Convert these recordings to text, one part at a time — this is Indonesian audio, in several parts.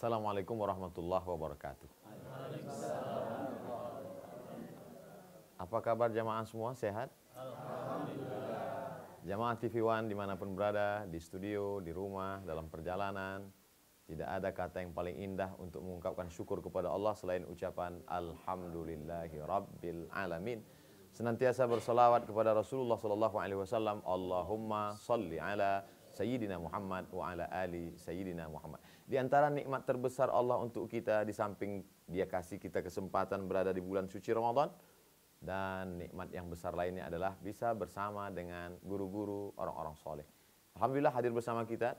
Assalamualaikum warahmatullahi wabarakatuh. Apa kabar jamaah semua? Sehat? Jamaah TV One di mana pun berada, di studio, di rumah, dalam perjalanan, tidak ada kata yang paling indah untuk mengungkapkan syukur kepada Allah selain ucapan Alhamdulillahi Rabbil Alamin. Senantiasa bersolawat kepada Rasulullah Sallallahu Alaihi Wasallam. Allahumma salli ala Sayyidina Muhammad wa ala ali Sayyidina Muhammad. Di antara nikmat terbesar Allah untuk kita di samping dia kasih kita kesempatan berada di bulan suci Ramadan, dan nikmat yang besar lainnya adalah bisa bersama dengan guru-guru orang-orang soleh. Alhamdulillah hadir bersama kita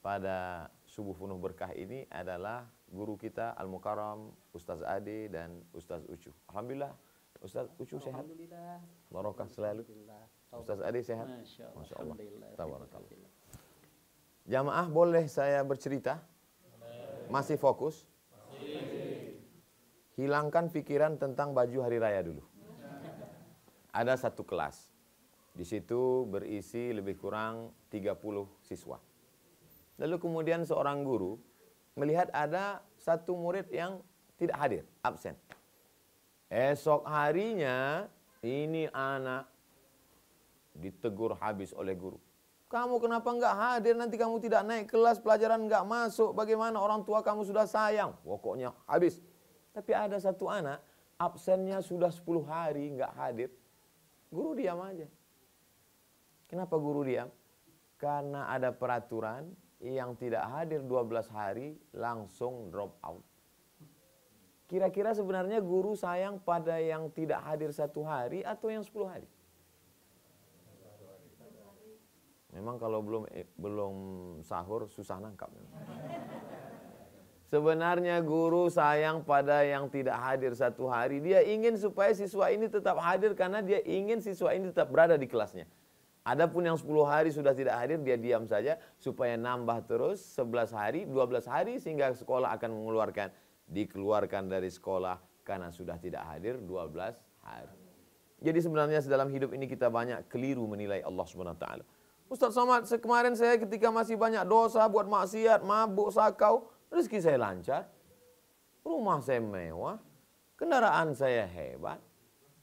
pada subuh penuh berkah ini adalah guru kita Al-Mukarram, Ustaz Ade dan Ustaz Ucu. Alhamdulillah, Ustaz Ucu sehat? Alhamdulillah. Barokah selalu. Ustaz Ade sehat? Masya Allah. Masya Allah. Alhamdulillah. Tabarakallah. Jamaah boleh saya bercerita? Masih fokus? Hilangkan pikiran tentang baju hari raya dulu. Ada satu kelas. Di situ berisi lebih kurang 30 siswa. Lalu kemudian seorang guru melihat ada satu murid yang tidak hadir, absen. Esok harinya ini anak ditegur habis oleh guru. Kamu kenapa enggak hadir? Nanti kamu tidak naik kelas pelajaran enggak masuk. Bagaimana orang tua kamu sudah sayang? Pokoknya habis. Tapi ada satu anak absennya sudah 10 hari enggak hadir. Guru diam aja. Kenapa guru diam? Karena ada peraturan yang tidak hadir 12 hari langsung drop out. Kira-kira sebenarnya guru sayang pada yang tidak hadir satu hari atau yang 10 hari Memang kalau belum eh, belum sahur susah nangkap. Sebenarnya guru sayang pada yang tidak hadir satu hari. Dia ingin supaya siswa ini tetap hadir karena dia ingin siswa ini tetap berada di kelasnya. Adapun yang 10 hari sudah tidak hadir, dia diam saja supaya nambah terus 11 hari, 12 hari sehingga sekolah akan mengeluarkan dikeluarkan dari sekolah karena sudah tidak hadir 12 hari. Jadi sebenarnya dalam hidup ini kita banyak keliru menilai Allah Subhanahu wa taala. Ustaz Somad, kemarin saya ketika masih banyak dosa, buat maksiat, mabuk, sakau, rezeki saya lancar. Rumah saya mewah, kendaraan saya hebat.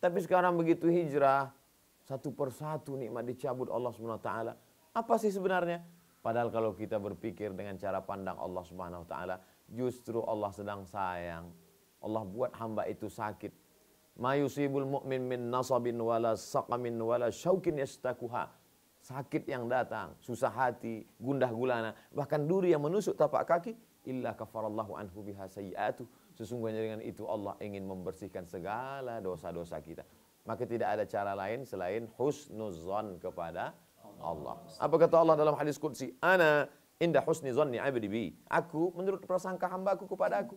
Tapi sekarang begitu hijrah, satu persatu nikmat dicabut Allah SWT. Apa sih sebenarnya? Padahal kalau kita berpikir dengan cara pandang Allah Subhanahu wa taala, justru Allah sedang sayang. Allah buat hamba itu sakit. Ma yusibul mu'min min nasabin wala saqamin wala syaukin yastakuha sakit yang datang, susah hati, gundah gulana, bahkan duri yang menusuk tapak kaki, illa kafarallahu anhu biha sayyi'atu. Sesungguhnya dengan itu Allah ingin membersihkan segala dosa-dosa kita. Maka tidak ada cara lain selain husnuzon kepada Allah. Apa kata Allah dalam hadis qudsi? Ana inda husni zanni abdi bi. Aku menurut prasangka hambaku kepada aku.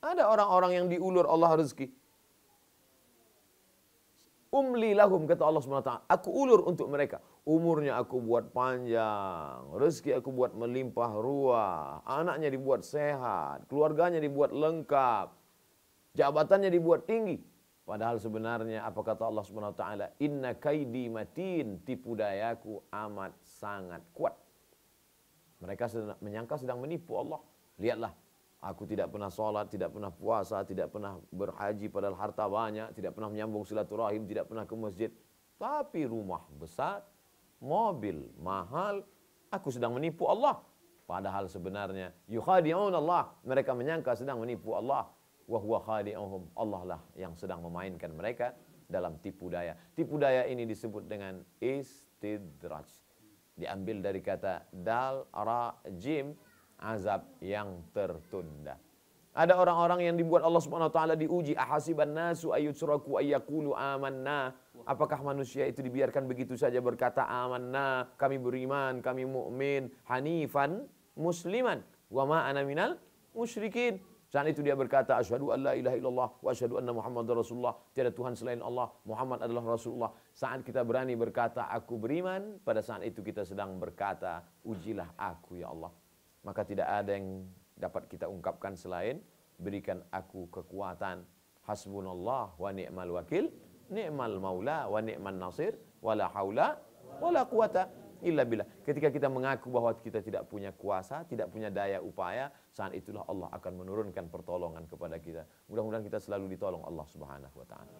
Ada orang-orang yang diulur Allah rezeki. Umli lahum kata Allah SWT. Aku ulur untuk mereka. Umurnya aku buat panjang. Rezeki aku buat melimpah ruah. Anaknya dibuat sehat. Keluarganya dibuat lengkap. Jabatannya dibuat tinggi. Padahal sebenarnya apa kata Allah SWT. Inna kaidi matin. Tipu dayaku amat sangat kuat. Mereka sedang, menyangka sedang menipu Allah. Lihatlah Aku tidak pernah sholat, tidak pernah puasa, tidak pernah berhaji padahal harta banyak, tidak pernah menyambung silaturahim, tidak pernah ke masjid. Tapi rumah besar, mobil mahal, aku sedang menipu Allah. Padahal sebenarnya yukhadi'un Allah. Mereka menyangka sedang menipu Allah. Wa huwa khadi'uhum. Allah lah yang sedang memainkan mereka dalam tipu daya. Tipu daya ini disebut dengan istidraj. Diambil dari kata dal, ra, jim, azab yang tertunda. Ada orang-orang yang dibuat Allah Subhanahu wa taala diuji ahasiban nasu ayyutraku ayyaqulu amanna. Apakah manusia itu dibiarkan begitu saja berkata amanna, kami beriman, kami mukmin, hanifan musliman wa ma ana minal musyrikin. Saat itu dia berkata asyhadu an la ilaha illallah wa asyhadu anna muhammadar rasulullah. Tiada Tuhan selain Allah, Muhammad adalah Rasulullah. Saat kita berani berkata aku beriman, pada saat itu kita sedang berkata ujilah aku ya Allah maka tidak ada yang dapat kita ungkapkan selain berikan aku kekuatan hasbunallah wa ni'mal wakil ni'mal maula wa ni'man nasir wala haula wala quwata illa billah. Ketika kita mengaku bahwa kita tidak punya kuasa, tidak punya daya upaya, saat itulah Allah akan menurunkan pertolongan kepada kita. Mudah-mudahan kita selalu ditolong Allah Subhanahu wa taala.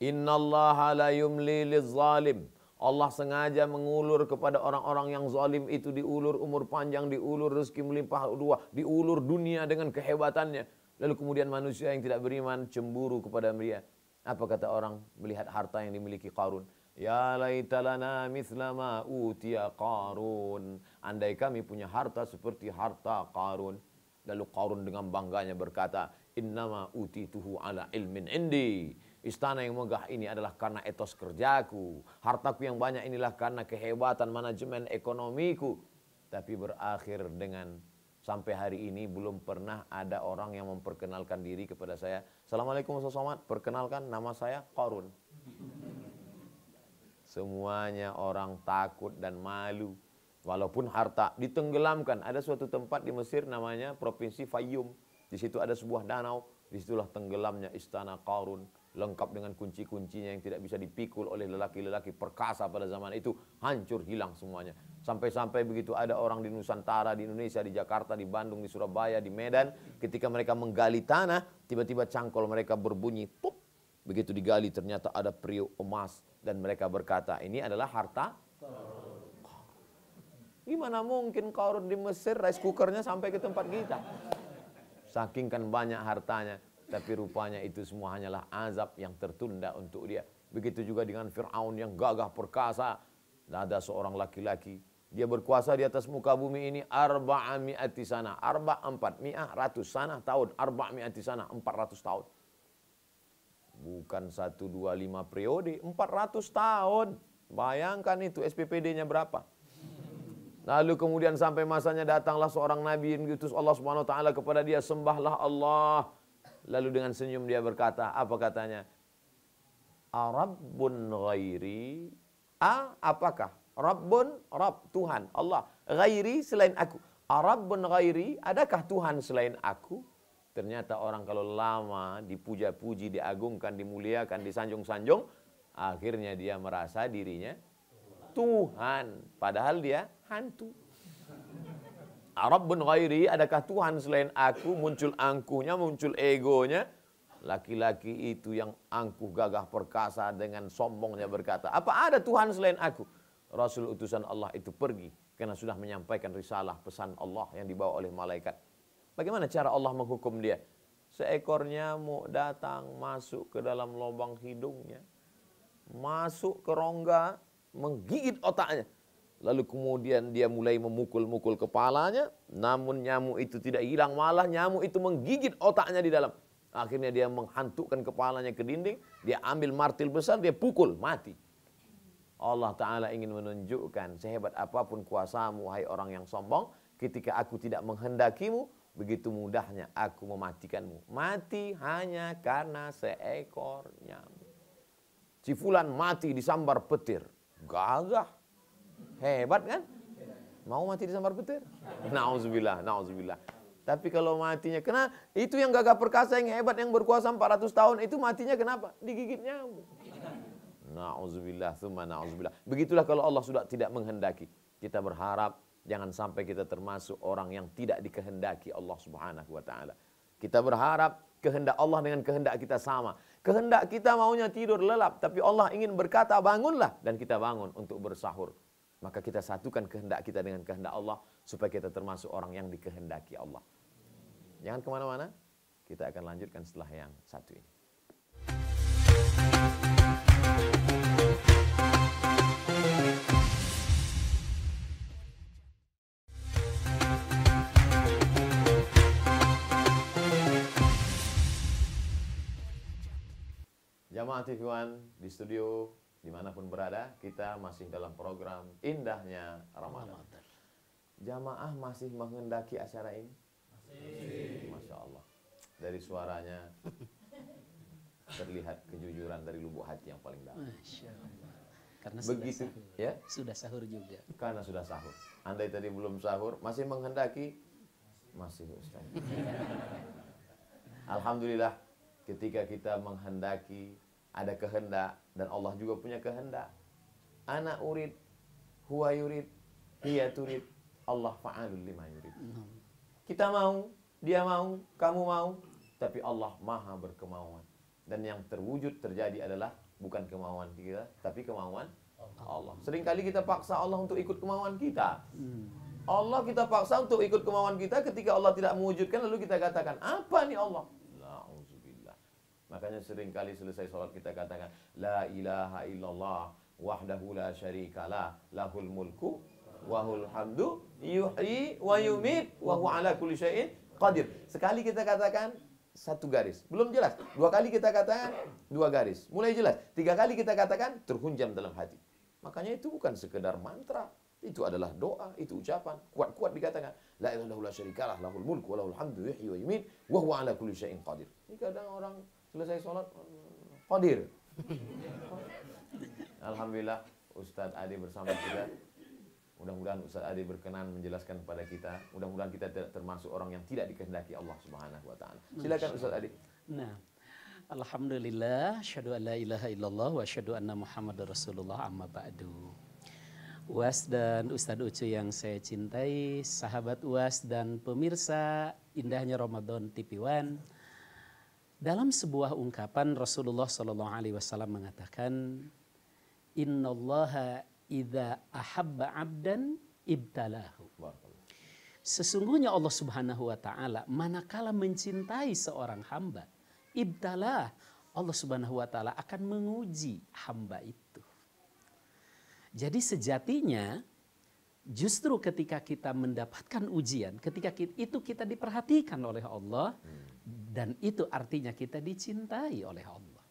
Innallaha la yumli zalim. Allah sengaja mengulur kepada orang-orang yang zalim itu diulur umur panjang, diulur rezeki melimpah dua, diulur dunia dengan kehebatannya. Lalu kemudian manusia yang tidak beriman cemburu kepada dia. Apa kata orang melihat harta yang dimiliki Qarun? Ya laitalana mithla ma utiya Qarun. Andai kami punya harta seperti harta Qarun. Lalu Qarun dengan bangganya berkata, Innama utituhu ala ilmin indi. Istana yang megah ini adalah karena etos kerjaku. Hartaku yang banyak inilah karena kehebatan manajemen ekonomiku. Tapi berakhir dengan sampai hari ini belum pernah ada orang yang memperkenalkan diri kepada saya. Assalamualaikum Ustaz Somad, perkenalkan nama saya Qarun. Semuanya orang takut dan malu. Walaupun harta ditenggelamkan. Ada suatu tempat di Mesir namanya Provinsi Fayyum. Di situ ada sebuah danau. Di situlah tenggelamnya istana Qarun. Lengkap dengan kunci-kuncinya yang tidak bisa dipikul oleh lelaki-lelaki perkasa pada zaman itu. Hancur, hilang semuanya. Sampai-sampai begitu ada orang di Nusantara, di Indonesia, di Jakarta, di Bandung, di Surabaya, di Medan. Ketika mereka menggali tanah, tiba-tiba cangkol mereka berbunyi. Pup, Begitu digali ternyata ada priuk emas dan mereka berkata ini adalah harta Gimana mungkin Qarun di Mesir rice cookernya sampai ke tempat kita? Saking kan banyak hartanya, tapi rupanya itu semua hanyalah azab yang tertunda untuk dia. Begitu juga dengan Fir'aun yang gagah perkasa. Ada seorang laki-laki, dia berkuasa di atas muka bumi ini arba'ami'ati sana. Arba' empat, mi'ah ratus sana tahun. Arba'ami'ati sana, empat ratus tahun. Bukan satu, dua, lima periode, empat ratus tahun. Bayangkan itu SPPD-nya berapa. Lalu kemudian sampai masanya datanglah seorang nabi yang diutus Allah Subhanahu wa taala kepada dia, sembahlah Allah. Lalu dengan senyum dia berkata, apa katanya? Arabbun ghairi. A, apakah? Rabbun, Rabb, Tuhan, Allah. Ghairi selain aku. Arabbun ghairi, adakah Tuhan selain aku? Ternyata orang kalau lama dipuja-puji, diagungkan, dimuliakan, disanjung-sanjung, akhirnya dia merasa dirinya Tuhan. Padahal dia hantu. Arab bin ghairi, adakah Tuhan selain aku? Muncul angkuhnya, muncul egonya. Laki-laki itu yang angkuh gagah perkasa dengan sombongnya berkata, apa ada Tuhan selain aku? Rasul utusan Allah itu pergi karena sudah menyampaikan risalah pesan Allah yang dibawa oleh malaikat. Bagaimana cara Allah menghukum dia? Seekor nyamuk datang masuk ke dalam lubang hidungnya. Masuk ke rongga, menggigit otaknya. Lalu kemudian dia mulai memukul-mukul kepalanya. Namun nyamuk itu tidak hilang. Malah nyamuk itu menggigit otaknya di dalam. Akhirnya dia menghantukkan kepalanya ke dinding. Dia ambil martil besar, dia pukul, mati. Allah Ta'ala ingin menunjukkan sehebat apa pun kuasamu, hai orang yang sombong. Ketika aku tidak menghendakimu, begitu mudahnya aku mematikanmu. Mati hanya karena seekor nyamuk. Si Fulan mati disambar petir. Gagah. Hebat kan? Mau mati disambar petir? Nauzubillah, nauzubillah. Tapi kalau matinya, kena itu yang gagah perkasa, yang hebat, yang berkuasa 400 tahun, itu matinya kenapa? Digigit nyamuk. Nauzubillah, thumma nauzubillah. Begitulah kalau Allah sudah tidak menghendaki. Kita berharap Jangan sampai kita termasuk orang yang tidak dikehendaki Allah Subhanahu wa taala. Kita berharap kehendak Allah dengan kehendak kita sama. Kehendak kita maunya tidur lelap, tapi Allah ingin berkata bangunlah dan kita bangun untuk bersahur. Maka kita satukan kehendak kita dengan kehendak Allah supaya kita termasuk orang yang dikehendaki Allah. Jangan ke mana-mana, kita akan lanjutkan setelah yang satu ini. Jamaah Tifuan di studio di mana pun berada, kita masih dalam program Indahnya Ramadan. Jamaah masih menghendaki acara ini? Masih. Masya Allah. Dari suaranya terlihat kejujuran dari lubuk hati yang paling dalam. Masya Allah. Karena Begitu, sudah sahur. ya? Sudah sahur juga. Karena sudah sahur. Andai tadi belum sahur, masih menghendaki? Masih Ustaz. Alhamdulillah ketika kita menghendaki ada kehendak dan Allah juga punya kehendak. Anak urid huwa yurid, hiya turid, Allah fa'alul lima yurid. Kita mau, dia mau, kamu mau, tapi Allah maha berkemauan. Dan yang terwujud terjadi adalah bukan kemauan kita, tapi kemauan Allah. Seringkali kita paksa Allah untuk ikut kemauan kita. Allah kita paksa untuk ikut kemauan kita ketika Allah tidak mewujudkan lalu kita katakan, apa nih Allah? Makanya sering kali selesai sholat kita katakan, La ilaha illallah wahdahu la syarikalah lahul mulku wahul hamdu yuhyi wa yumit wa huwa ala kulli syai'in qadir. Sekali kita katakan satu garis. Belum jelas. Dua kali kita katakan dua garis. Mulai jelas. Tiga kali kita katakan terhunjam dalam hati. Makanya itu bukan sekedar mantra. Itu adalah doa, itu ucapan. Kuat-kuat dikatakan. La ilaha illallah syarikalah lahul mulku wa lahul hamdu yuhyi wa yumit wa huwa ala kulli syai'in qadir. Ini kadang orang selesai sholat qadir. Alhamdulillah Ustadz Adi bersama kita Mudah-mudahan Ustaz Adi berkenan menjelaskan kepada kita. Mudah-mudahan kita tidak termasuk orang yang tidak dikehendaki Allah Subhanahu wa taala. Silakan Ustaz Adi. Nah, Alhamdulillah, syahadu an la ilaha illallah wa syahadu anna Muhammad Rasulullah amma ba'du. UAS dan Ustadz Ucu yang saya cintai, sahabat UAS dan pemirsa indahnya Ramadan TV One. Dalam sebuah ungkapan Rasulullah Shallallahu Alaihi Wasallam mengatakan, Innallaha idza ahabba 'abdan ibtalahu. Sesungguhnya Allah Subhanahu wa taala manakala mencintai seorang hamba, ibtalah Allah Subhanahu wa taala akan menguji hamba itu. Jadi sejatinya justru ketika kita mendapatkan ujian, ketika itu kita diperhatikan oleh Allah dan itu artinya kita dicintai oleh Allah.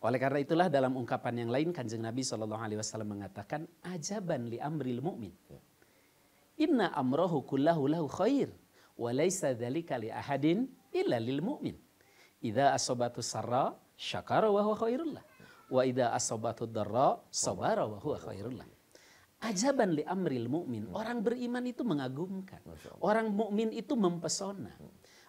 Oleh karena itulah dalam ungkapan yang lain kanjeng Nabi Shallallahu Alaihi Wasallam mengatakan ajaban li amril mu'min. Inna amrohu kullahu lahu khair. Walaysa dhalika li ahadin illa lil mu'min. Idza asobatu sarra syakara wa huwa khairullah. Wa idza asobatu darra sabara wa huwa khairullah. Ajaban li amril mu'min. Orang beriman itu mengagumkan. Orang mukmin itu mempesona.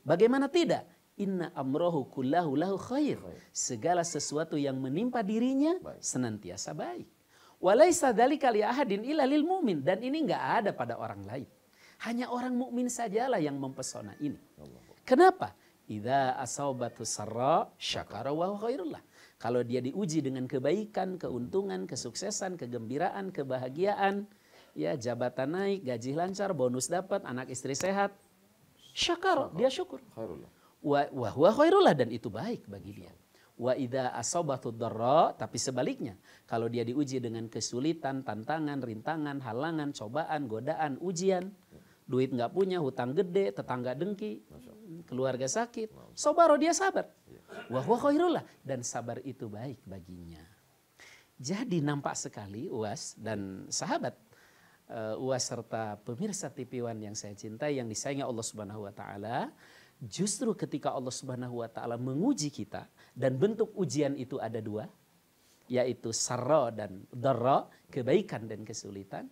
Bagaimana tidak? Inna amrohu kullahu lahu khair. Segala sesuatu yang menimpa dirinya baik. senantiasa baik. Walaysa dzalika li ahadin illa lil mu'min dan ini enggak ada pada orang lain. Hanya orang mukmin sajalah yang mempesona ini. Kenapa? Idza asabatu sarra syakara wa khairullah. Kalau dia diuji dengan kebaikan, keuntungan, kesuksesan, kegembiraan, kebahagiaan, ya jabatan naik, gaji lancar, bonus dapat, anak istri sehat, syakar, dia syukur. Wa huwa khairullah dan itu baik bagi dia. Wa idza asabatu dharra tapi sebaliknya kalau dia diuji dengan kesulitan, tantangan, rintangan, halangan, cobaan, godaan, ujian, duit nggak punya, hutang gede, tetangga dengki, keluarga sakit, sobaro dia sabar. Wa huwa khairullah dan sabar itu baik baginya. Jadi nampak sekali UAS dan sahabat uh, UAS serta pemirsa TV One yang saya cintai yang disayangi Allah Subhanahu wa taala Justru ketika Allah Subhanahu wa taala menguji kita dan bentuk ujian itu ada dua, yaitu sarra dan darra, kebaikan dan kesulitan,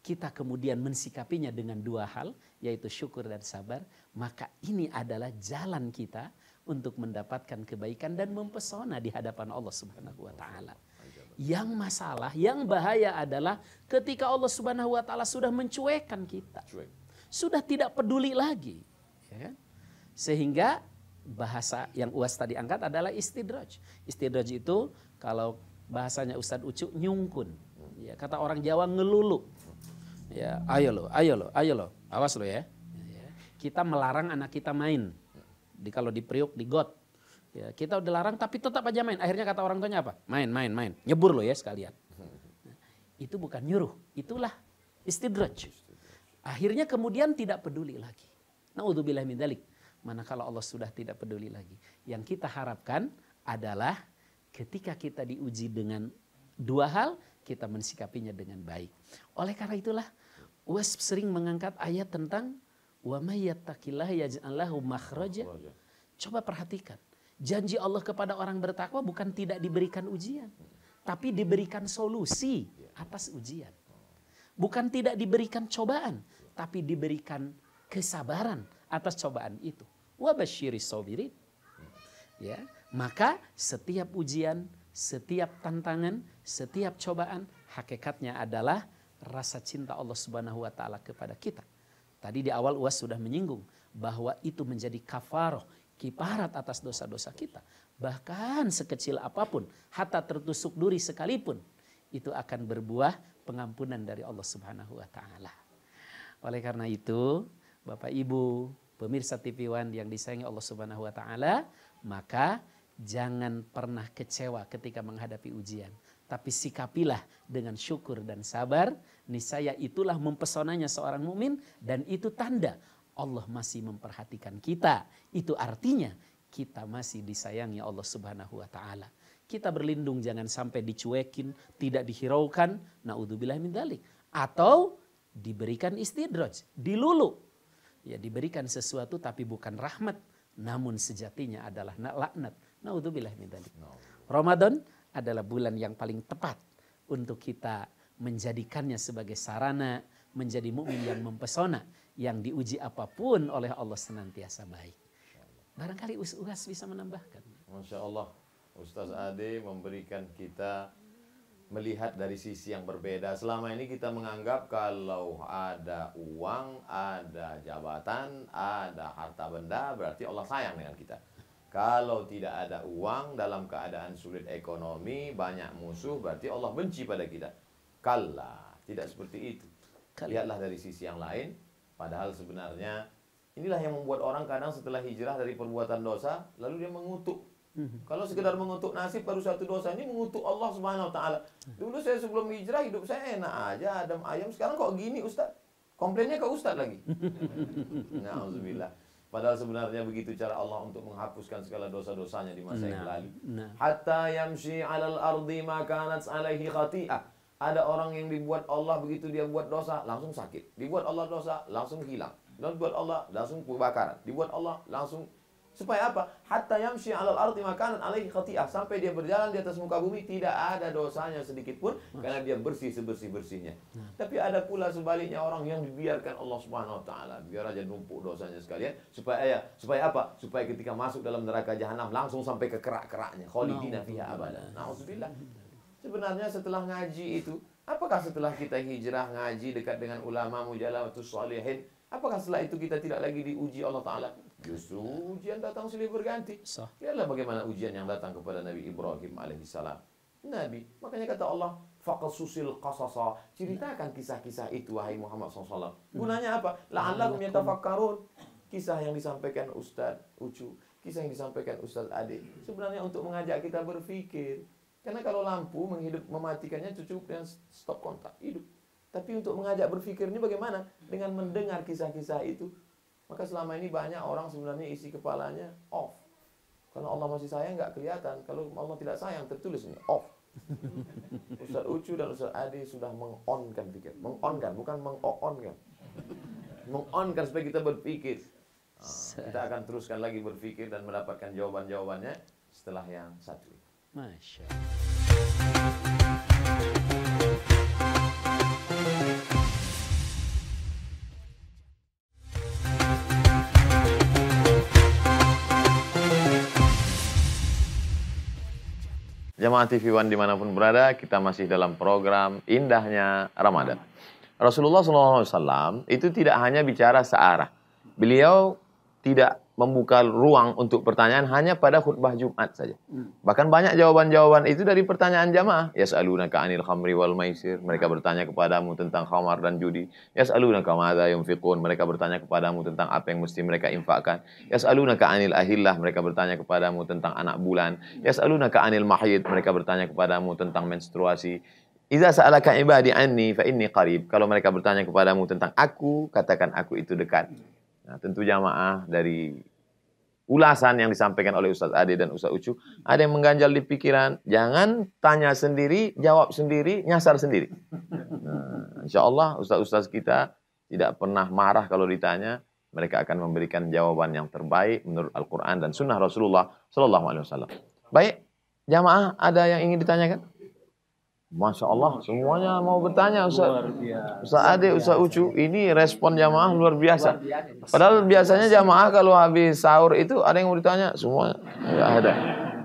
kita kemudian mensikapinya dengan dua hal, yaitu syukur dan sabar, maka ini adalah jalan kita untuk mendapatkan kebaikan dan mempesona di hadapan Allah Subhanahu wa taala. Yang masalah, yang bahaya adalah ketika Allah Subhanahu wa taala sudah mencuekkan kita. Sudah tidak peduli lagi, ya kan? Sehingga bahasa yang UAS tadi angkat adalah istidraj. Istidraj itu kalau bahasanya Ustadz Ucu nyungkun. Ya, kata orang Jawa ngelulu. Ya, ayo lo, ayo lo, ayo lo. Awas lo ya. ya. Kita melarang anak kita main. Di kalau di Priuk, di got. Ya, kita udah larang tapi tetap aja main. Akhirnya kata orang tuanya apa? Main, main, main. Nyebur lo ya sekalian. Itu bukan nyuruh, itulah istidraj. Akhirnya kemudian tidak peduli lagi. Naudzubillah min dalik manakala Allah sudah tidak peduli lagi. Yang kita harapkan adalah ketika kita diuji dengan dua hal, kita mensikapinya dengan baik. Oleh karena itulah, Uwais sering mengangkat ayat tentang wa may yattaqillah yaj'allahu makhraja. Coba perhatikan. Janji Allah kepada orang bertakwa bukan tidak diberikan ujian, tapi diberikan solusi atas ujian. Bukan tidak diberikan cobaan, tapi diberikan kesabaran atas cobaan itu wabashiri sabirin. Ya, maka setiap ujian, setiap tantangan, setiap cobaan hakikatnya adalah rasa cinta Allah Subhanahu wa taala kepada kita. Tadi di awal UAS sudah menyinggung bahwa itu menjadi kafaroh, kiparat atas dosa-dosa kita. Bahkan sekecil apa pun, hatta tertusuk duri sekalipun, itu akan berbuah pengampunan dari Allah Subhanahu wa taala. Oleh karena itu, Bapak Ibu, pemirsa TV One yang disayangi Allah Subhanahu wa taala, maka jangan pernah kecewa ketika menghadapi ujian, tapi sikapilah dengan syukur dan sabar, niscaya itulah mempesonanya seorang mukmin dan itu tanda Allah masih memperhatikan kita. Itu artinya kita masih disayangi Allah Subhanahu wa taala. Kita berlindung jangan sampai dicuekin, tidak dihiraukan, naudzubillah min dalik. Atau diberikan istidraj, dilulu. Ya diberikan sesuatu tapi bukan rahmat, namun sejatinya adalah laknat. Naudzubillah min dalik. Ramadan adalah bulan yang paling tepat untuk kita menjadikannya sebagai sarana menjadi mukmin yang mempesona yang diuji apa pun oleh Allah senantiasa baik. Barangkali Uas bisa menambahkan. Masya Allah, Ustaz Ade memberikan kita melihat dari sisi yang berbeda. Selama ini kita menganggap kalau ada uang, ada jabatan, ada harta benda, berarti Allah sayang dengan kita. Kalau tidak ada uang dalam keadaan sulit ekonomi, banyak musuh, berarti Allah benci pada kita. Kalla, tidak seperti itu. Lihatlah dari sisi yang lain, Padahal sebenarnya inilah yang membuat orang kadang setelah hijrah dari perbuatan dosa lalu dia mengutuk. Mhm. Kalau sekedar mengutuk nasib baru satu dosa ini mengutuk Allah Subhanahu wa taala. Dulu saya sebelum hijrah hidup saya enak aja, adem ayam. Sekarang kok gini Ustaz? Komplainnya ke Ustaz lagi. Nauzubillah. Padahal sebenarnya begitu cara Allah untuk menghapuskan segala dosa-dosanya di masa nah, yang lalu. Nah. Hatta yamshi 'alal ardi ma kanat 'alaihi khati'ah ada orang yang dibuat Allah begitu dia buat dosa langsung sakit. Dibuat Allah dosa langsung hilang. Dan dibuat Allah langsung kebakaran. Dibuat Allah langsung supaya apa? Hatta yamshi 'alal ardi makanan alaihi khati'ah sampai dia berjalan di atas muka bumi tidak ada dosanya sedikit pun karena dia bersih sebersih-bersihnya. Nah. Tapi ada pula sebaliknya orang yang dibiarkan Allah Subhanahu wa taala biar aja numpuk dosanya sekalian supaya ya supaya apa? Supaya ketika masuk dalam neraka jahanam langsung sampai ke kerak-keraknya. Khalidina fiha abada. Nauzubillah. Sebenarnya setelah ngaji itu, apakah setelah kita hijrah ngaji dekat dengan ulama mujalawatus salihin, apakah setelah itu kita tidak lagi diuji Allah Ta'ala? Justru ujian datang silih berganti. Lihatlah bagaimana ujian yang datang kepada Nabi Ibrahim alaihissalam. Nabi, makanya kata Allah, susil qasasa. Ceritakan kisah-kisah itu wahai Muhammad SAW. Gunanya apa? La'allakum yatafakkarun. Kisah yang disampaikan Ustaz Ucu, kisah yang disampaikan Ustaz Ade. Sebenarnya untuk mengajak kita berpikir. Karena kalau lampu menghidup mematikannya cukup dengan stop kontak hidup. Tapi untuk mengajak berpikir ini bagaimana? Dengan mendengar kisah-kisah itu. Maka selama ini banyak orang sebenarnya isi kepalanya off. Karena Allah masih sayang nggak kelihatan. Kalau Allah tidak sayang tertulis ini off. Ustaz Ucu dan Ustaz Adi sudah mengonkan pikir. Mengonkan, bukan mengonkan. Mengonkan supaya kita berpikir. Nah, kita akan teruskan lagi berpikir dan mendapatkan jawaban-jawabannya setelah yang satu ini. Masya Jamaah TV One di mana pun berada, kita masih dalam program Indahnya Ramadan. Rasulullah SAW itu tidak hanya bicara searah. Beliau tidak membuka ruang untuk pertanyaan hanya pada khutbah Jumat saja. Hmm. Bahkan banyak jawaban-jawaban itu dari pertanyaan jamaah. Yas'alunaka 'anil khamri wal maisir. Mereka bertanya kepadamu tentang khamar dan judi. Yas'alunaka madza yunfiqun. Mereka bertanya kepadamu tentang apa yang mesti mereka infakkan. Yas'alunaka 'anil ahillah. Mereka bertanya kepadamu tentang anak bulan. Yas'alunaka 'anil mahyid. Mereka bertanya kepadamu tentang menstruasi. Iza sa'alaka ibadi anni fa inni qarib. Kalau mereka bertanya kepadamu tentang aku, katakan aku itu dekat. Nah, tentu jamaah dari ulasan yang disampaikan oleh Ustaz Ade dan Ustaz Ucu, ada yang mengganjal di pikiran, jangan tanya sendiri, jawab sendiri, nyasar sendiri. Nah, insya Allah Ustaz-Ustaz kita tidak pernah marah kalau ditanya, mereka akan memberikan jawaban yang terbaik menurut Al-Quran dan Sunnah Rasulullah Sallallahu Alaihi Wasallam. Baik, jamaah ada yang ingin ditanyakan? Masya Allah, semuanya mau bertanya Ustaz. Ustaz Ade, Ustaz Ucu, ini respon jamaah luar biasa. Padahal biasanya jamaah kalau habis sahur itu ada yang mau ditanya, semua enggak ada.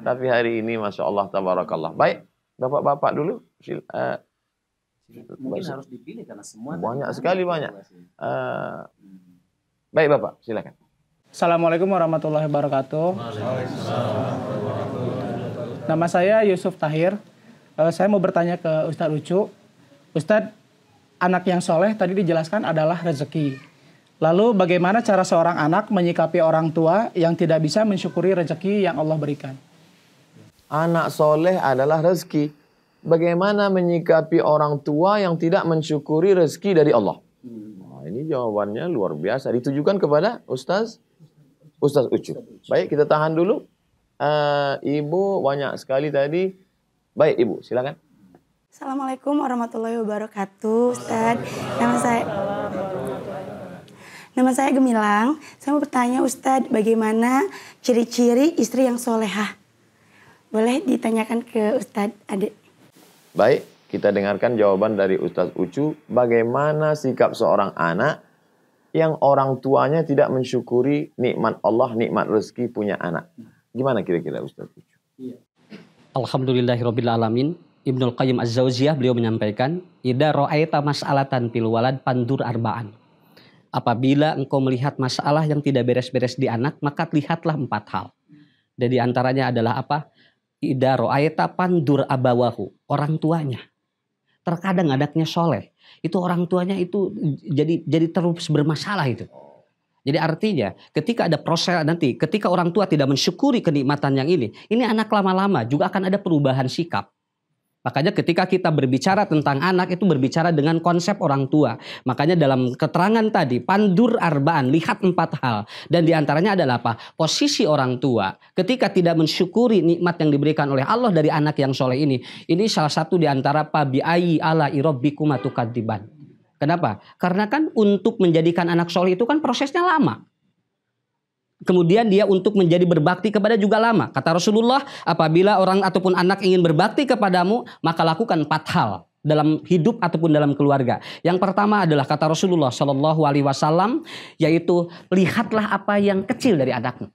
Tapi hari ini Masya Allah, Tabarakallah. Baik, Bapak-Bapak dulu. Sil uh, Mungkin harus dipilih karena semua banyak sekali banyak. Uh, baik Bapak, silakan. Assalamualaikum warahmatullahi wabarakatuh. Nama saya Yusuf Tahir. Uh, saya mau bertanya ke Ustadz Ucu. Ustadz, anak yang soleh tadi dijelaskan adalah rezeki. Lalu bagaimana cara seorang anak menyikapi orang tua yang tidak bisa mensyukuri rezeki yang Allah berikan? Anak soleh adalah rezeki. Bagaimana menyikapi orang tua yang tidak mensyukuri rezeki dari Allah? Nah, ini jawabannya luar biasa. Ditujukan kepada Ustaz Ustaz Ucu. Baik, kita tahan dulu. Uh, Ibu banyak sekali tadi. Baik, Ibu, silakan. Assalamualaikum warahmatullahi wabarakatuh, Ustaz. Nama saya Nama saya Gemilang. Saya mau bertanya Ustadz, bagaimana ciri-ciri istri yang solehah? Boleh ditanyakan ke Ustadz Adik. Baik, kita dengarkan jawaban dari Ustadz Ucu. Bagaimana sikap seorang anak yang orang tuanya tidak mensyukuri nikmat Allah, nikmat rezeki punya anak. Gimana kira-kira Ustaz? Iya. Alhamdulillahirrabbilalamin. Ibnul Qayyim Az-Zawziyah beliau menyampaikan, Ida ro'aita mas'alatan pil walad pandur arba'an. Apabila engkau melihat masalah yang tidak beres-beres di anak, maka lihatlah empat hal. Dan di antaranya adalah apa? Ida ro'aita pandur abawahu, orang tuanya. Terkadang anaknya soleh, itu orang tuanya itu jadi jadi terus bermasalah itu. Jadi artinya ketika ada proses nanti ketika orang tua tidak mensyukuri kenikmatan yang ini, ini anak lama-lama juga akan ada perubahan sikap. Makanya ketika kita berbicara tentang anak itu berbicara dengan konsep orang tua. Makanya dalam keterangan tadi pandur arbaan lihat empat hal dan di antaranya adalah apa? Posisi orang tua ketika tidak mensyukuri nikmat yang diberikan oleh Allah dari anak yang soleh ini. Ini salah satu di antara pabiayi ala irobbikumatukadziban. Kenapa? Karena kan untuk menjadikan anak soleh itu kan prosesnya lama. Kemudian dia untuk menjadi berbakti kepada juga lama. Kata Rasulullah, apabila orang ataupun anak ingin berbakti kepadamu, maka lakukan empat hal dalam hidup ataupun dalam keluarga. Yang pertama adalah kata Rasulullah Shallallahu Alaihi Wasallam, yaitu lihatlah apa yang kecil dari anakmu.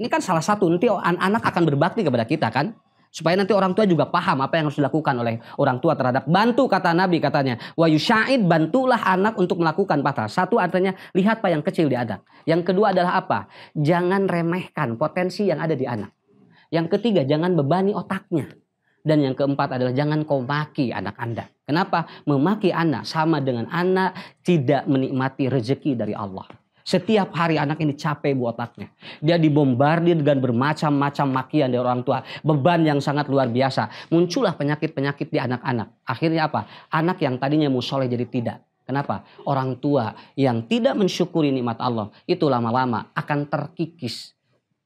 Ini kan salah satu nanti anak akan berbakti kepada kita kan. Supaya nanti orang tua juga paham apa yang harus dilakukan oleh orang tua terhadap bantu kata Nabi katanya. Wa yusya'id bantulah anak untuk melakukan patah. Satu artinya lihat apa yang kecil di anak. Yang kedua adalah apa? Jangan remehkan potensi yang ada di anak. Yang ketiga jangan bebani otaknya. Dan yang keempat adalah jangan kau maki anak Anda. Kenapa? Memaki anak sama dengan anak tidak menikmati rezeki dari Allah. Setiap hari anak ini capek buat otaknya. Dia dibombardir dengan bermacam-macam makian dari orang tua. Beban yang sangat luar biasa. Muncullah penyakit-penyakit di anak-anak. Akhirnya apa? Anak yang tadinya musoleh jadi tidak. Kenapa? Orang tua yang tidak mensyukuri nikmat Allah itu lama-lama akan terkikis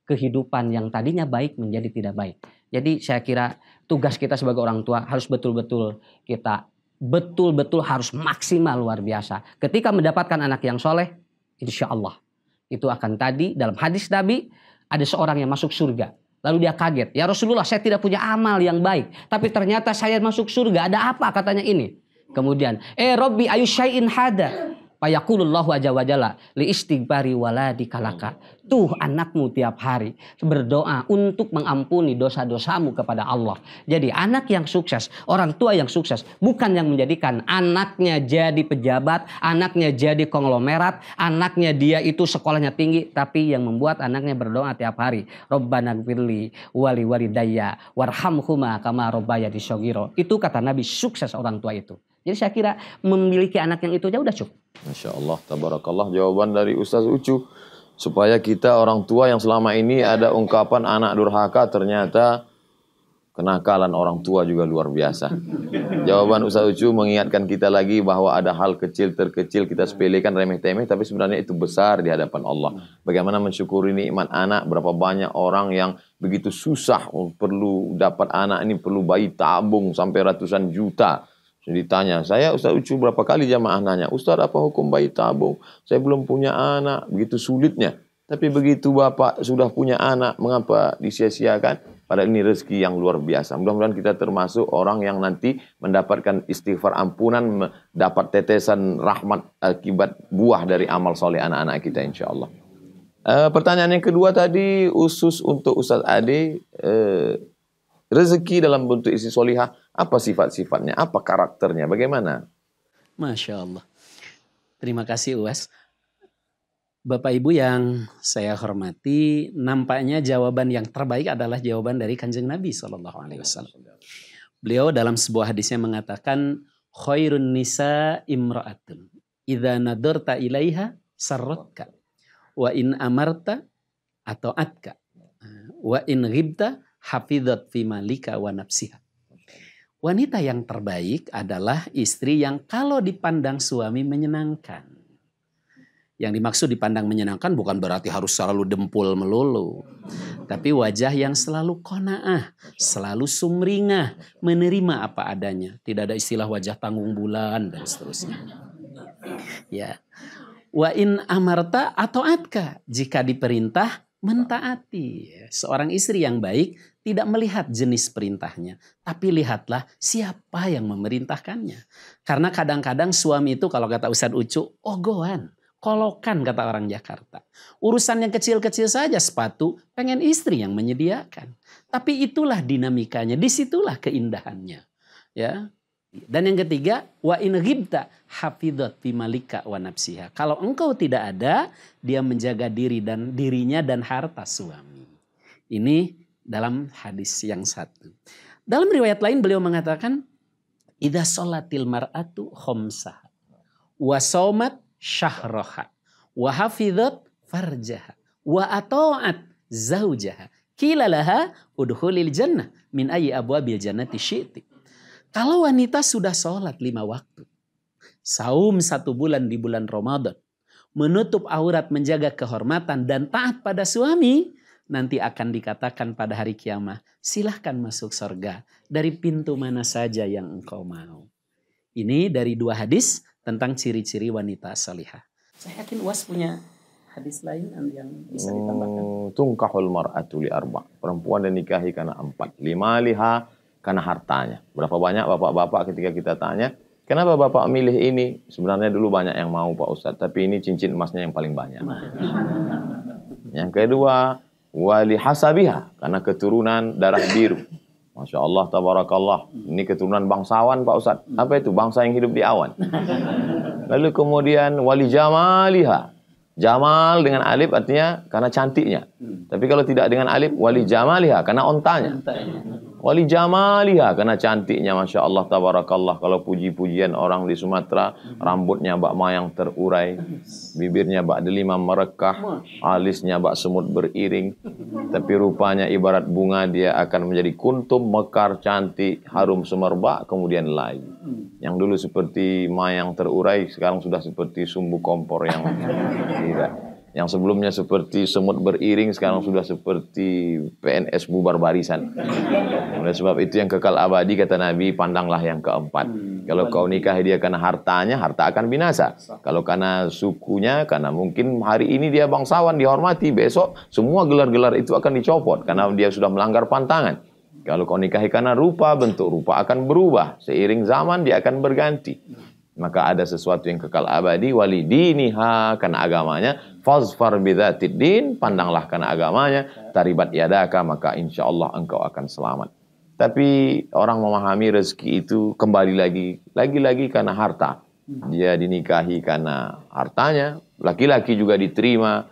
kehidupan yang tadinya baik menjadi tidak baik. Jadi saya kira tugas kita sebagai orang tua harus betul-betul kita betul-betul harus maksimal luar biasa. Ketika mendapatkan anak yang soleh, Insya Allah. Itu akan tadi dalam hadis Nabi ada seorang yang masuk surga. Lalu dia kaget. Ya Rasulullah saya tidak punya amal yang baik. Tapi ternyata saya masuk surga. Ada apa katanya ini? Kemudian, eh Robbi ayu syai'in hada. Payakulullahu aja wajalla li istighbari waladi kalaka. Tuh anakmu tiap hari berdoa untuk mengampuni dosa-dosamu kepada Allah. Jadi anak yang sukses, orang tua yang sukses bukan yang menjadikan anaknya jadi pejabat, anaknya jadi konglomerat, anaknya dia itu sekolahnya tinggi, tapi yang membuat anaknya berdoa tiap hari. Robbana gfirli wali walidayya warhamhuma kama robbaya disogiro. Itu kata Nabi sukses orang tua itu. Jadi saya kira memiliki anak yang itu aja udah cukup. Masya Allah, tabarakallah jawaban dari Ustaz Ucu. Supaya kita orang tua yang selama ini ada ungkapan anak durhaka ternyata kenakalan orang tua juga luar biasa. Jawaban Ustaz Ucu mengingatkan kita lagi bahwa ada hal kecil terkecil kita sepelekan remeh-temeh tapi sebenarnya itu besar di hadapan Allah. Bagaimana mensyukuri nikmat anak, berapa banyak orang yang begitu susah perlu dapat anak ini perlu bayi tabung sampai ratusan juta ditanya, saya Ustaz Ucu berapa kali jamaah nanya, Ustaz apa hukum bayi tabung? Saya belum punya anak, begitu sulitnya. Tapi begitu Bapak sudah punya anak, mengapa disia-siakan? Padahal ini rezeki yang luar biasa. Mudah-mudahan kita termasuk orang yang nanti mendapatkan istighfar ampunan, mendapat tetesan rahmat akibat buah dari amal soleh anak-anak kita insya Allah. Uh, pertanyaan yang kedua tadi, usus untuk Ustaz Ade, uh, rezeki dalam bentuk isi solihah Apa sifat-sifatnya? Apa karakternya? Bagaimana? Masya Allah. Terima kasih Uas. Bapak Ibu yang saya hormati, nampaknya jawaban yang terbaik adalah jawaban dari Kanjeng Nabi Shallallahu Alaihi Wasallam. Beliau dalam sebuah hadisnya mengatakan, khairun nisa imra'atun. Idza nadarta ilaiha sarratka. Wa in amarta atau atka. Wa in ghibta hafidhat fi malika wa nafsiha. Wanita yang terbaik adalah istri yang kalau dipandang suami menyenangkan. Yang dimaksud dipandang menyenangkan bukan berarti harus selalu dempul melulu. Tapi wajah yang selalu kona'ah, selalu sumringah, menerima apa adanya. Tidak ada istilah wajah tanggung bulan dan seterusnya. Ya. Wa in amarta atau atka. Jika diperintah, mentaati. Seorang istri yang baik tidak melihat jenis perintahnya, tapi lihatlah siapa yang memerintahkannya. Karena kadang-kadang suami itu kalau kata Ustadz Ucu, ogohan, kolokan kata orang Jakarta. Urusan yang kecil-kecil saja sepatu, pengen istri yang menyediakan. Tapi itulah dinamikanya, di situlah keindahannya. Ya, dan yang ketiga, wa in ghibta hafidhat fi malika wa nafsiha. Kalau engkau tidak ada, dia menjaga diri dan dirinya dan harta suami. Ini dalam hadis yang satu. Dalam riwayat lain beliau mengatakan, Ida sholatil mar'atu khomsah, wa somat syahroha, wa hafidhat farjaha, wa ato'at zaujaha, kilalaha udhulil jannah min ayi abwabil jannati syi'ti. Kalau wanita sudah sholat lima waktu, saum satu bulan di bulan Ramadan, menutup aurat menjaga kehormatan dan taat pada suami, nanti akan dikatakan pada hari kiamat, silahkan masuk surga dari pintu mana saja yang engkau mau. Ini dari dua hadis tentang ciri-ciri wanita salihah. Saya yakin UAS punya hadis lain yang bisa ditambahkan. Hmm, tungkahul mar'atu li arba. Perempuan dinikahi karena empat. Lima liha karena hartanya. Berapa banyak bapak-bapak ketika kita tanya, kenapa bapak milih ini? Sebenarnya dulu banyak yang mau Pak Ustadz, tapi ini cincin emasnya yang paling banyak. Yang kedua, wali hasabiha karena keturunan darah biru. Masya Allah, tabarakallah. Ini keturunan bangsawan Pak Ustadz. Apa itu? Bangsa yang hidup di awan. Lalu kemudian wali jamaliha. Jamal dengan alif artinya karena cantiknya. Tapi kalau tidak dengan alif, wali jamaliha karena ontanya. Wali jamaliha karena cantiknya Masya Allah tabarakallah. Kalau puji-pujian orang di Sumatera rambutnya bak mayang terurai bibirnya bak delima merekah alisnya bak semut beriring. Tapi rupanya ibarat bunga dia akan menjadi kuntum mekar cantik harum semerbak kemudian layu yang dulu seperti mayang terurai sekarang sudah seperti sumbu kompor yang tidak yang sebelumnya seperti semut beriring sekarang sudah seperti PNS bubar barisan. Oleh sebab itu yang kekal abadi kata Nabi pandanglah yang keempat. Kalau kau nikah dia karena hartanya, harta akan binasa. Kalau karena sukunya, karena mungkin hari ini dia bangsawan dihormati, besok semua gelar-gelar itu akan dicopot karena dia sudah melanggar pantangan. Kalau kau nikahi karena rupa, bentuk rupa akan berubah. Seiring zaman dia akan berganti maka ada sesuatu yang kekal abadi wali diniha karena agamanya. Fazfar bidzatid din pandanglah karena agamanya. Taribat yadaka maka insya Allah engkau akan selamat. Tapi orang memahami rezeki itu kembali lagi lagi-lagi karena harta. Dia dinikahi karena hartanya laki-laki juga diterima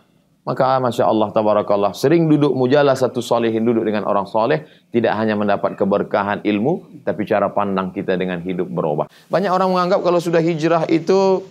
maka Masya Allah, Tabarakallah, sering duduk mujalah satu solehin duduk dengan orang soleh, tidak hanya mendapat keberkahan ilmu, tapi cara pandang kita dengan hidup berubah. Banyak orang menganggap kalau sudah hijrah itu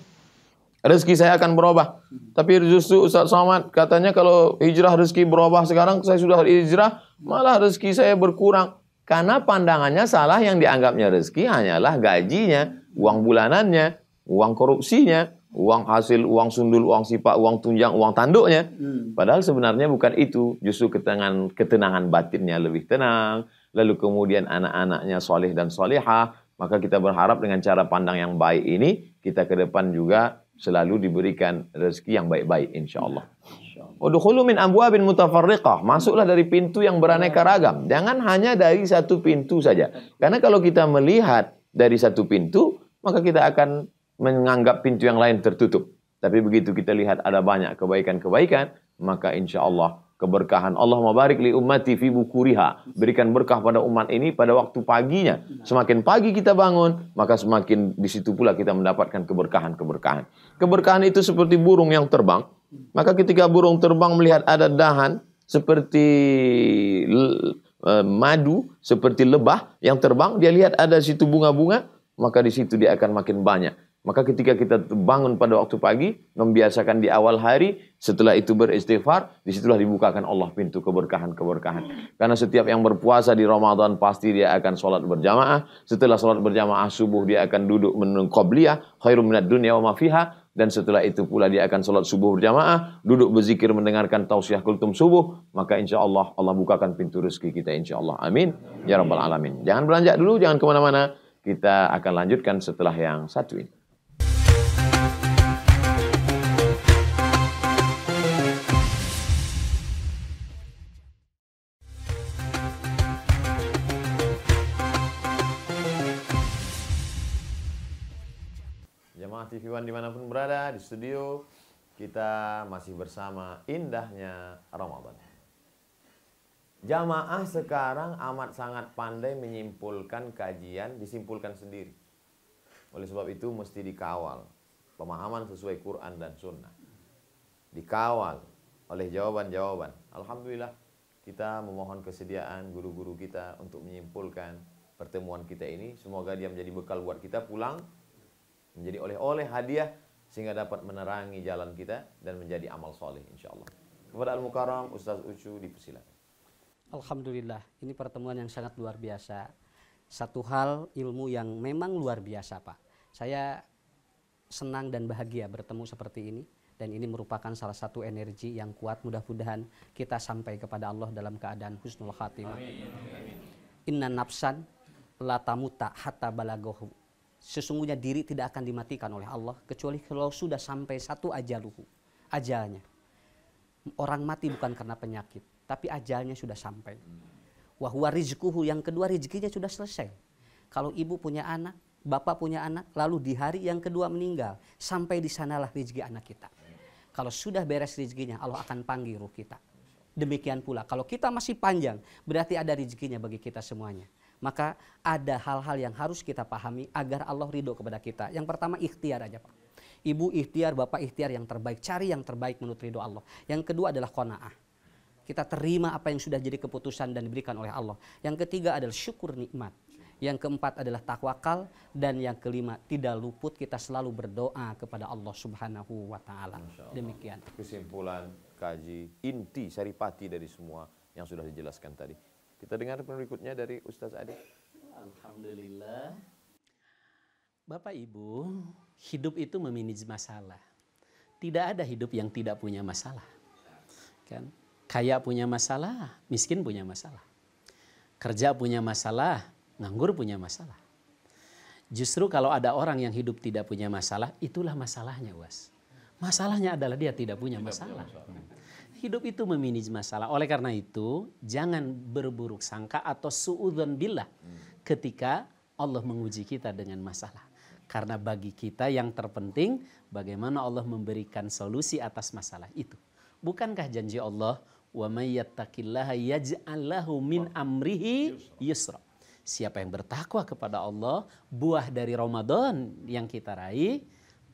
rezeki saya akan berubah. Tapi justru Ustaz Somad katanya kalau hijrah rezeki berubah sekarang saya sudah hijrah, malah rezeki saya berkurang. Karena pandangannya salah yang dianggapnya rezeki hanyalah gajinya, uang bulanannya, uang korupsinya, uang hasil, uang sundul, uang sipak, uang tunjang, uang tanduknya. Hmm. Padahal sebenarnya bukan itu. Justru ketenangan, ketenangan batinnya lebih tenang. Lalu kemudian anak-anaknya soleh dan solehah. Maka kita berharap dengan cara pandang yang baik ini, kita ke depan juga selalu diberikan rezeki yang baik-baik insya Allah. Udukhulu min bin mutafarriqah. Masuklah dari pintu yang beraneka ragam. Jangan hanya dari satu pintu saja. Karena kalau kita melihat dari satu pintu, maka kita akan menganggap pintu yang lain tertutup. Tapi begitu kita lihat ada banyak kebaikan-kebaikan, maka insya Allah keberkahan. Allah barik li ummati fi bukuriha. Berikan berkah pada umat ini pada waktu paginya. Semakin pagi kita bangun, maka semakin di situ pula kita mendapatkan keberkahan-keberkahan. Keberkahan itu seperti burung yang terbang. Maka ketika burung terbang melihat ada dahan seperti eh, madu, seperti lebah yang terbang, dia lihat ada situ bunga-bunga, maka di situ dia akan makin banyak. Maka ketika kita bangun pada waktu pagi, membiasakan di awal hari, setelah itu beristighfar, di situlah dibukakan Allah pintu keberkahan-keberkahan. Karena setiap yang berpuasa di Ramadan pasti dia akan sholat berjamaah. Setelah sholat berjamaah subuh dia akan duduk menunggu qobliyah, khairum minat dunia wa mafiha. Dan setelah itu pula dia akan sholat subuh berjamaah, duduk berzikir mendengarkan tausiah kultum subuh. Maka insya Allah Allah bukakan pintu rezeki kita insya Allah. Amin. Ya Rabbal Alamin. Jangan beranjak dulu, jangan ke mana-mana. Kita akan lanjutkan setelah yang satu ini. TV One di mana pun berada di studio kita masih bersama indahnya Ramadan. Jamaah sekarang amat sangat pandai menyimpulkan kajian, disimpulkan sendiri. Oleh sebab itu mesti dikawal pemahaman sesuai Quran dan Sunnah. Dikawal oleh jawaban-jawaban. Alhamdulillah kita memohon kesediaan guru-guru kita untuk menyimpulkan pertemuan kita ini. Semoga dia menjadi bekal buat kita pulang menjadi oleh-oleh hadiah sehingga dapat menerangi jalan kita dan menjadi amal soleh insya Allah. Kepada Al-Mukarram, Ustaz Ucu dipersilakan. Alhamdulillah, ini pertemuan yang sangat luar biasa. Satu hal ilmu yang memang luar biasa Pak. Saya senang dan bahagia bertemu seperti ini dan ini merupakan salah satu energi yang kuat mudah-mudahan kita sampai kepada Allah dalam keadaan husnul khatimah. Inna nafsan la tamuta hatta balagohu sesungguhnya diri tidak akan dimatikan oleh Allah kecuali kalau sudah sampai satu ajaluhu ajalnya. Orang mati bukan karena penyakit tapi ajalnya sudah sampai. Wahwa rizkuhu yang kedua rizkinya sudah selesai. Kalau ibu punya anak bapak punya anak lalu di hari yang kedua meninggal sampai di sanalah rizki anak kita. Kalau sudah beres rizkinya Allah akan panggil ruh kita. Demikian pula kalau kita masih panjang berarti ada rizkinya bagi kita semuanya maka ada hal-hal yang harus kita pahami agar Allah ridho kepada kita. Yang pertama ikhtiar aja Pak. Ibu ikhtiar, bapak ikhtiar yang terbaik. Cari yang terbaik menurut ridho Allah. Yang kedua adalah kona'ah. Kita terima apa yang sudah jadi keputusan dan diberikan oleh Allah. Yang ketiga adalah syukur nikmat. Yang keempat adalah takwakal dan yang kelima tidak luput kita selalu berdoa kepada Allah Subhanahu wa taala. Demikian. Kesimpulan kaji inti saripati dari semua yang sudah dijelaskan tadi. Kita dengar berikutnya dari Ustaz Adi. Alhamdulillah. Bapak Ibu, hidup itu memanage masalah. Tidak ada hidup yang tidak punya masalah. Kan? Kaya punya masalah, miskin punya masalah. Kerja punya masalah, nganggur punya masalah. Justru kalau ada orang yang hidup tidak punya masalah, itulah masalahnya, Was. Masalahnya adalah dia tidak punya masalah. Hidup itu memanage masalah. Oleh karena itu, jangan berburuk sangka atau suudzon billah ketika Allah menguji kita dengan masalah. Karena bagi kita yang terpenting bagaimana Allah memberikan solusi atas masalah itu. Bukankah janji Allah wa may yattaqillaha yaj'al min amrihi yusra. Siapa yang bertakwa kepada Allah, buah dari Ramadan yang kita raih,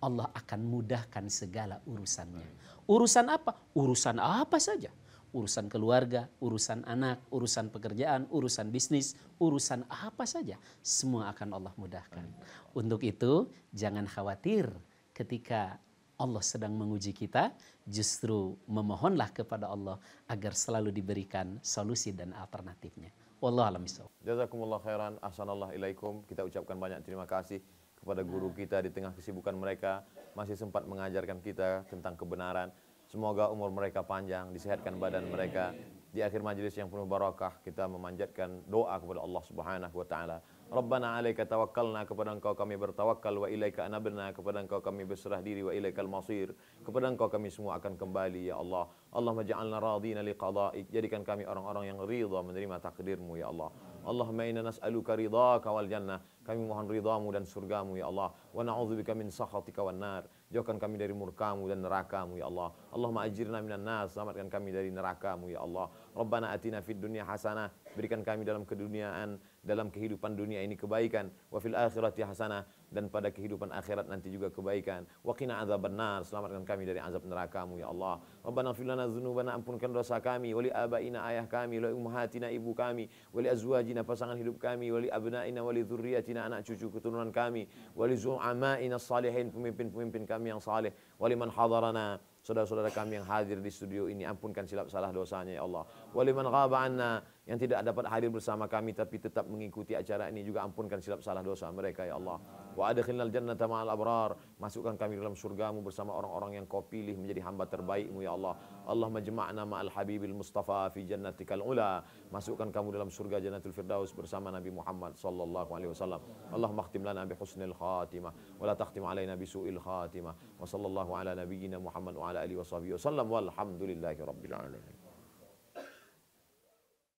Allah akan mudahkan segala urusannya. Urusan apa? Urusan apa saja. Urusan keluarga, urusan anak, urusan pekerjaan, urusan bisnis, urusan apa saja. Semua akan Allah mudahkan. Untuk itu jangan khawatir ketika Allah sedang menguji kita, justru memohonlah kepada Allah agar selalu diberikan solusi dan alternatifnya. Wallah alam Jazakumullah khairan, ahsanallah ilaikum. Kita ucapkan banyak terima kasih kepada guru kita di tengah kesibukan mereka masih sempat mengajarkan kita tentang kebenaran. Semoga umur mereka panjang, disehatkan badan mereka. Di akhir majelis yang penuh barakah kita memanjatkan doa kepada Allah Subhanahu wa taala. Rabbana 'alaika tawakkalna kepada Engkau kami bertawakal wa ilaika anabna kepada Engkau kami berserah diri wa ilaikal masir. Kepada Engkau kami semua akan kembali ya Allah. Allah maj'alna radina liqada'ik. Jadikan kami orang-orang yang ridha menerima takdirmu ya Allah. Allahumma inna nas'aluka ridhaka wal jannah. Kami mohon ridhamu dan surgamu ya Allah. Wa na'udzubika min sakhatika wan nar. Jauhkan kami dari murkamu dan nerakamu ya Allah. Allahumma ajirna minan nas. Selamatkan kami dari nerakamu ya Allah. Rabbana atina fid dunya hasanah. Berikan kami dalam keduniaan, dalam kehidupan dunia ini kebaikan. Wa fil akhirati hasanah. Dan pada kehidupan akhirat nanti juga kebaikan. Wa qina azabannar. Selamatkan kami dari azab nerakamu ya Allah. Rabbana fil lana dzunubana ampunkan dosa kami. Wali abaina ayah kami. Wali ummahatina ibu kami. Wali azwajina pasangan hidup kami. Wali abnaina wali dzurriyyatina anak cucu keturunan kami. Wali zu'amaina salihin pemimpin-pemimpin kami yang saleh. Wali man hadarana saudara-saudara kami yang hadir di studio ini ampunkan silap salah dosanya ya Allah. Waliman ghaba anna yang tidak dapat hadir bersama kami tapi tetap mengikuti acara ini juga ampunkan silap salah dosa mereka ya Allah. Wa adkhilnal jannata ma'al abrar. Masukkan kami dalam surgamu bersama orang-orang yang kau pilih menjadi hamba terbaikmu ya Allah. Allah majma'na ma'al habibil mustafa fi jannatikal ula. Masukkan kamu dalam surga jannatul firdaus bersama Nabi Muhammad sallallahu alaihi wasallam. Allah makhtim lana bi husnil khatimah wa la takhtim alaina bi su'il khatimah. Wa sallallahu ala nabiyyina Muhammad wa ala alihi wasallam walhamdulillahi rabbil alamin.